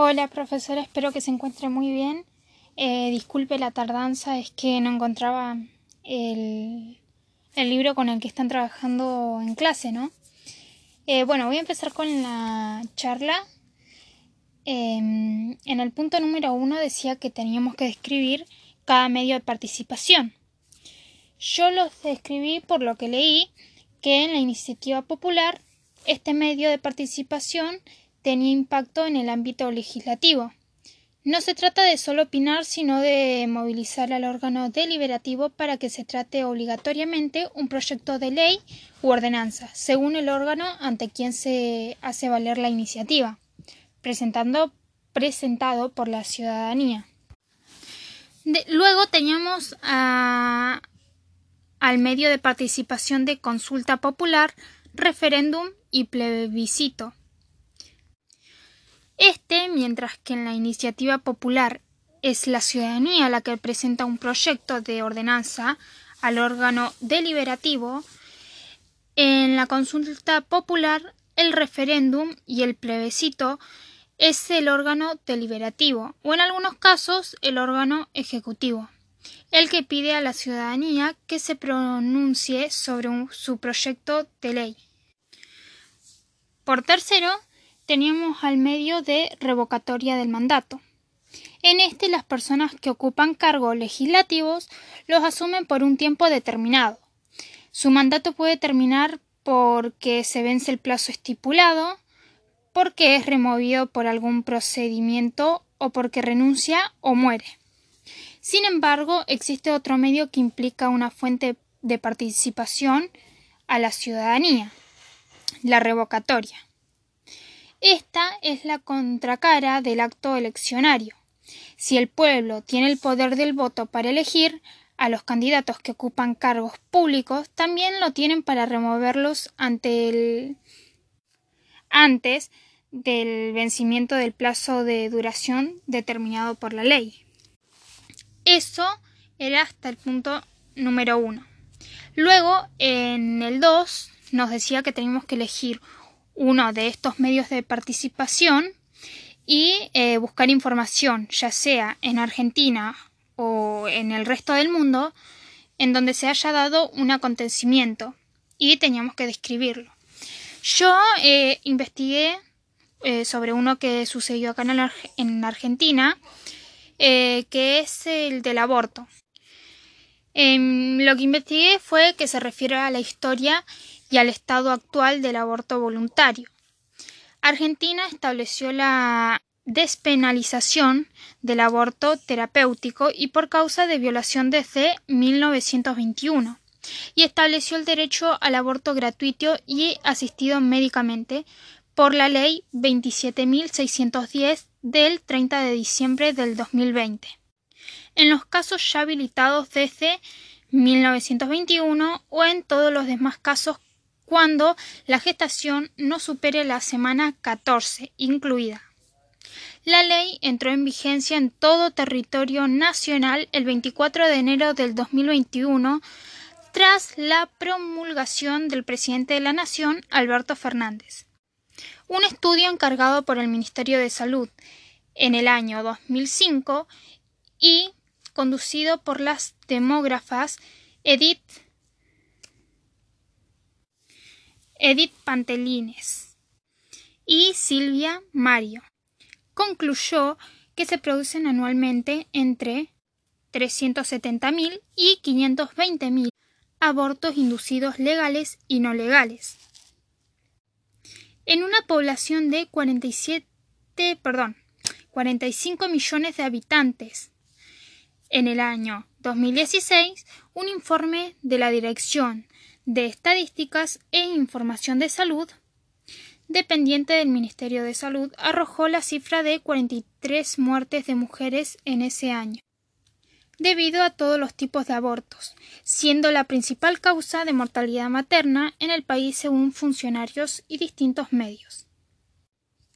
Hola profesora, espero que se encuentre muy bien. Eh, disculpe la tardanza, es que no encontraba el, el, libro con el que están trabajando en clase, ¿no? Eh, bueno, voy a empezar con la charla. Em, en el punto número uno decía que teníamos que describir cada medio de participación. Yo los describí por lo que leí que en la iniciativa popular este medio de participación tenía impacto en el ámbito legislativo. No se trata de solo opinar, sino de movilizar al órgano deliberativo para que se trate obligatoriamente un proyecto de ley u ordenanza, según el órgano ante quien se hace valer la iniciativa, presentando, presentado por la ciudadanía. luego teníamos al medio de participación de consulta popular, referéndum y plebiscito. Este, mientras que en la iniciativa popular es la ciudadanía la que presenta un proyecto de ordenanza al órgano deliberativo, en la consulta popular el referéndum y el plebiscito es el órgano deliberativo o en algunos casos el órgano ejecutivo, el que pide a la ciudadanía que se pronuncie sobre su proyecto de ley. Por tercero, teníamos al medio de revocatoria del mandato. En este las personas que ocupan cargos legislativos los asumen por un tiempo determinado. Su mandato puede terminar porque se vence el plazo estipulado, porque es removido por algún procedimiento o porque renuncia o muere. Sin embargo, existe otro medio que implica una fuente de participación a la ciudadanía, la revocatoria. Esta es la contracara del acto eleccionario. Si el pueblo tiene el poder del voto para elegir a los candidatos que ocupan cargos públicos, también lo tienen para removerlos antes del vencimiento del plazo de duración determinado por la ley. Eso era hasta el punto número uno. Luego, en el 2, nos decía que teníamos que elegir uno de estos medios de participación y eh, buscar información, ya sea en Argentina o en el resto del mundo, en donde se haya dado un acontecimiento y teníamos que describirlo. Yo eh, investigué eh, sobre uno que sucedió acá en, Argentina, que es el del aborto. Em, lo que investigué fue que se refiere a la historia y al estado actual del aborto voluntario. Argentina estableció la despenalización del aborto terapéutico y por causa de violación desde 1921 y estableció el derecho al aborto gratuito y asistido médicamente por la ley 27.610 del 30 de diciembre del 2020. En los casos ya habilitados desde 1921 o en todos los demás casos cuando la gestación no supere la semana 14 incluida. La ley entró en vigencia en todo territorio nacional el 24 de enero del 2021 tras la promulgación del presidente de la Nación, Alberto Fernández. Un estudio encargado por el Ministerio de Salud en el año 2005 y conducido por las demógrafas Edith Edith Pantelines y Silvia Mario. Concluyó que se producen anualmente entre 370.000 y 520.000 abortos inducidos legales y no legales. En una población de 47, perdón, 45 millones de habitantes. En el año 2016, un informe de la Dirección de Estadísticas e Información de Salud, dependiente del Ministerio de Salud, arrojó la cifra de 43 muertes de mujeres en ese año, debido a todos los tipos de abortos, siendo la principal causa de mortalidad materna en el país según funcionarios y distintos medios.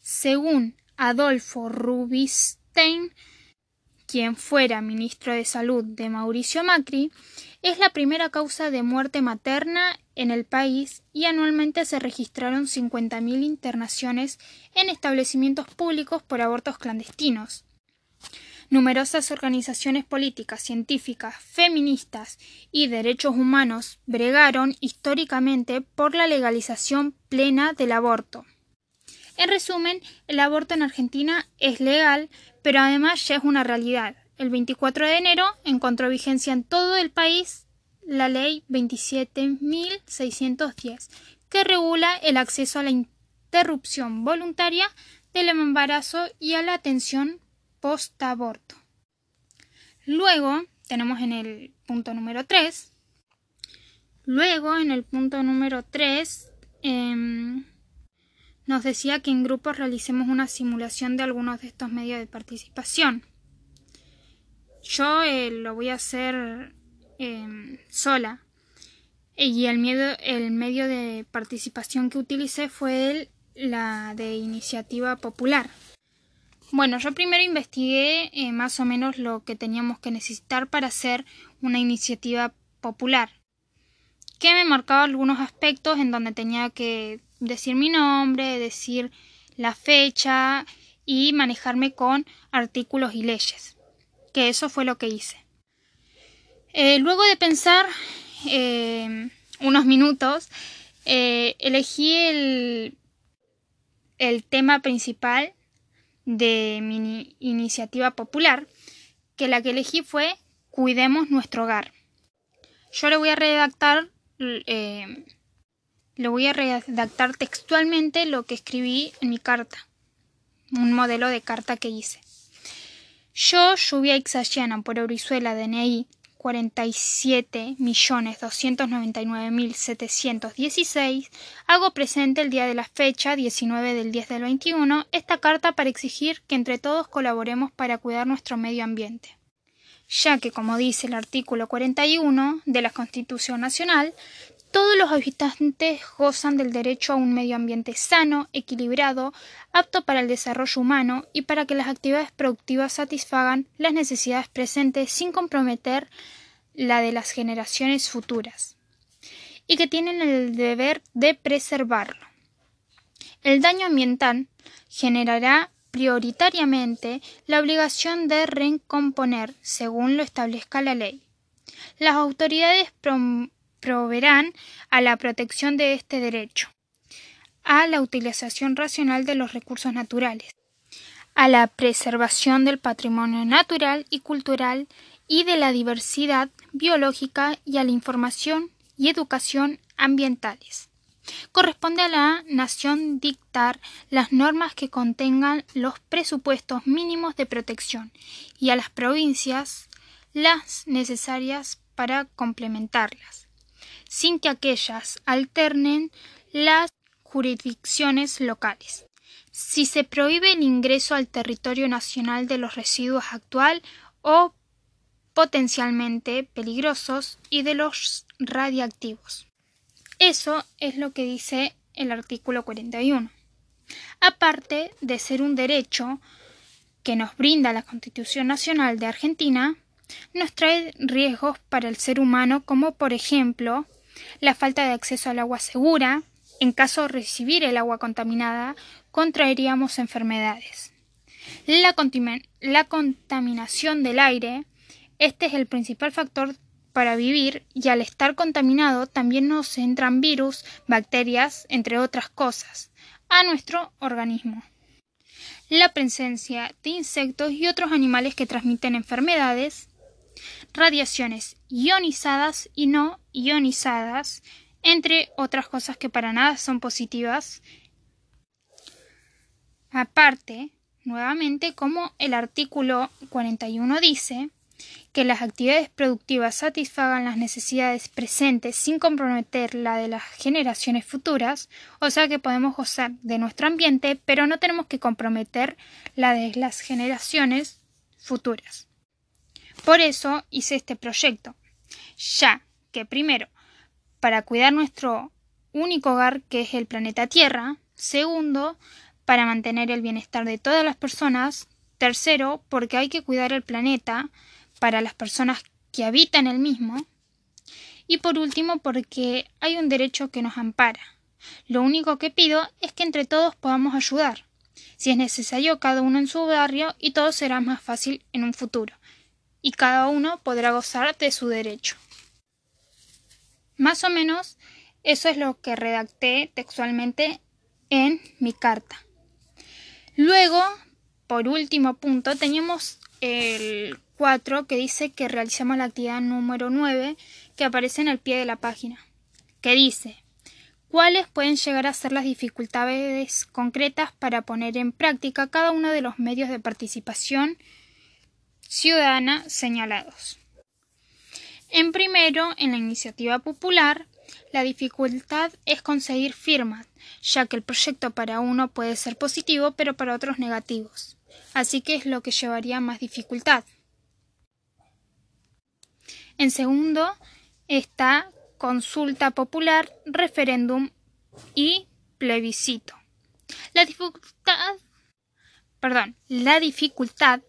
Según Adolfo Rubinstein, quien fuera ministro de Salud de Mauricio Macri, es la primera causa de muerte materna en el país y anualmente se registraron 50.000 internaciones en establecimientos públicos por abortos clandestinos. Numerosas organizaciones políticas, científicas, feministas y derechos humanos bregaron históricamente por la legalización plena del aborto. En resumen, el aborto en Argentina es legal, pero además ya es una realidad. El 24 de enero encontró vigencia en todo el país la Ley 27.610, que regula el acceso a la interrupción voluntaria del embarazo y a la atención post-aborto. Luego tenemos en el punto número 3. Luego, en el punto número 3, em, nos decía que en grupos realicemos una simulación de algunos de estos medios de participación. Yo eh, lo voy a hacer em, sola. Y el, el medio de participación que utilicé fue el, la de iniciativa popular. Bueno, yo primero investigué eh, más o menos lo que teníamos que necesitar para hacer una iniciativa popular, que me marcaba algunos aspectos en donde tenía que decir mi nombre, decir la fecha y manejarme con artículos y leyes, que eso fue lo que hice. Eh, luego de pensar eh, unos minutos, elegí el, el tema principal de mi iniciativa popular, que la que elegí fue Cuidemos nuestro hogar. Yo le voy a redactar, eh, le voy a redactar textualmente lo que escribí en mi carta, un modelo de carta que hice. Yo, Lluvia Ixayana, por Orizuela, DNI 47.299.716, hago presente el día de la fecha 19 del 10 del 21 esta carta para exigir que entre todos colaboremos para cuidar nuestro medio ambiente, ya que, como dice el artículo 41 de la Constitución Nacional, todos los habitantes gozan del derecho a un medio ambiente sano, equilibrado, apto para el desarrollo humano y para que las actividades productivas satisfagan las necesidades presentes sin comprometer la de las generaciones futuras, y que tienen el deber de preservarlo. El daño ambiental generará prioritariamente la obligación de recomponer según lo establezca la ley. Las autoridades proveerán a la protección de este derecho, a la utilización racional de los recursos naturales, a la preservación del patrimonio natural y cultural y de la diversidad biológica y a la información y educación ambientales. Corresponde a la nación dictar las normas que contengan los presupuestos mínimos de protección y a las provincias las necesarias para complementarlas sin que aquellas alternen las jurisdicciones locales. Si se prohíbe el ingreso al territorio nacional de los residuos actual o potencialmente peligrosos y de los radiactivos. Eso es lo que dice el artículo 41. Aparte de ser un derecho que nos brinda la Constitución Nacional de Argentina, nos trae riesgos para el ser humano como por ejemplo la falta de acceso al agua segura, en caso de recibir el agua contaminada, contraeríamos enfermedades. La, la, contaminación del aire, este es el principal factor para vivir y al estar contaminado también nos entran virus, bacterias, entre otras cosas, a nuestro organismo. La presencia de insectos y otros animales que transmiten enfermedades, radiaciones ionizadas y no ionizadas, entre otras cosas que para nada son positivas. Aparte, nuevamente, como el artículo 41 dice, que las actividades productivas satisfagan las necesidades presentes sin comprometer la de las generaciones futuras, o sea que podemos gozar de nuestro ambiente, pero no tenemos que comprometer la de las generaciones futuras. Por eso hice este proyecto, ya que primero, para cuidar nuestro único hogar que es el planeta Tierra, segundo, para mantener el bienestar de todas las personas, tercero, porque hay que cuidar el planeta para las personas que habitan el mismo, Y por último, porque hay un derecho que nos ampara. Lo único que pido es que entre todos podamos ayudar. Si es necesario, cada uno en su barrio y todo será más fácil en un futuro. Y cada uno podrá gozar de su derecho. Más o menos eso es lo que redacté textualmente en mi carta. Luego, por último punto, teníamos el 4 que dice que realizamos la actividad número 9 que aparece en el pie de la página, que dice cuáles pueden llegar a ser las dificultades concretas para poner en práctica cada uno de los medios de participación ciudadana señalados. En primero, en la iniciativa popular, la dificultad es conseguir firmas, ya que el proyecto para uno puede ser positivo, pero para otros negativos. Así que es lo que llevaría más dificultad. En segundo está consulta popular, referéndum y plebiscito. La dificultad, perdón, la dificultad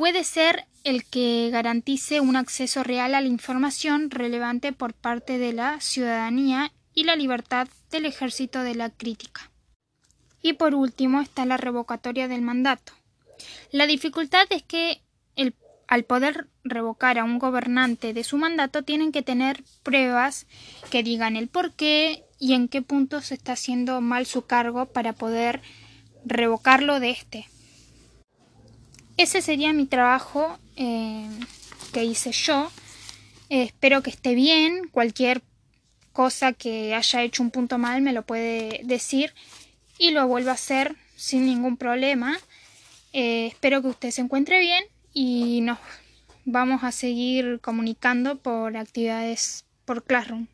puede ser el que garantice un acceso real a la información relevante por parte de la ciudadanía y la libertad del ejército de la crítica. Y por último está la revocatoria del mandato. La dificultad es que al poder revocar a un gobernante de su mandato tienen que tener pruebas que digan el por qué y en qué punto se está haciendo mal su cargo para poder revocarlo de este. Ese sería mi trabajo eh, que hice yo. Espero que esté bien. Cualquier cosa que haya hecho un punto mal me lo puede decir y lo vuelvo a hacer sin ningún problema. Eh, espero que usted se encuentre bien y nos vamos a seguir comunicando por actividades por Classroom.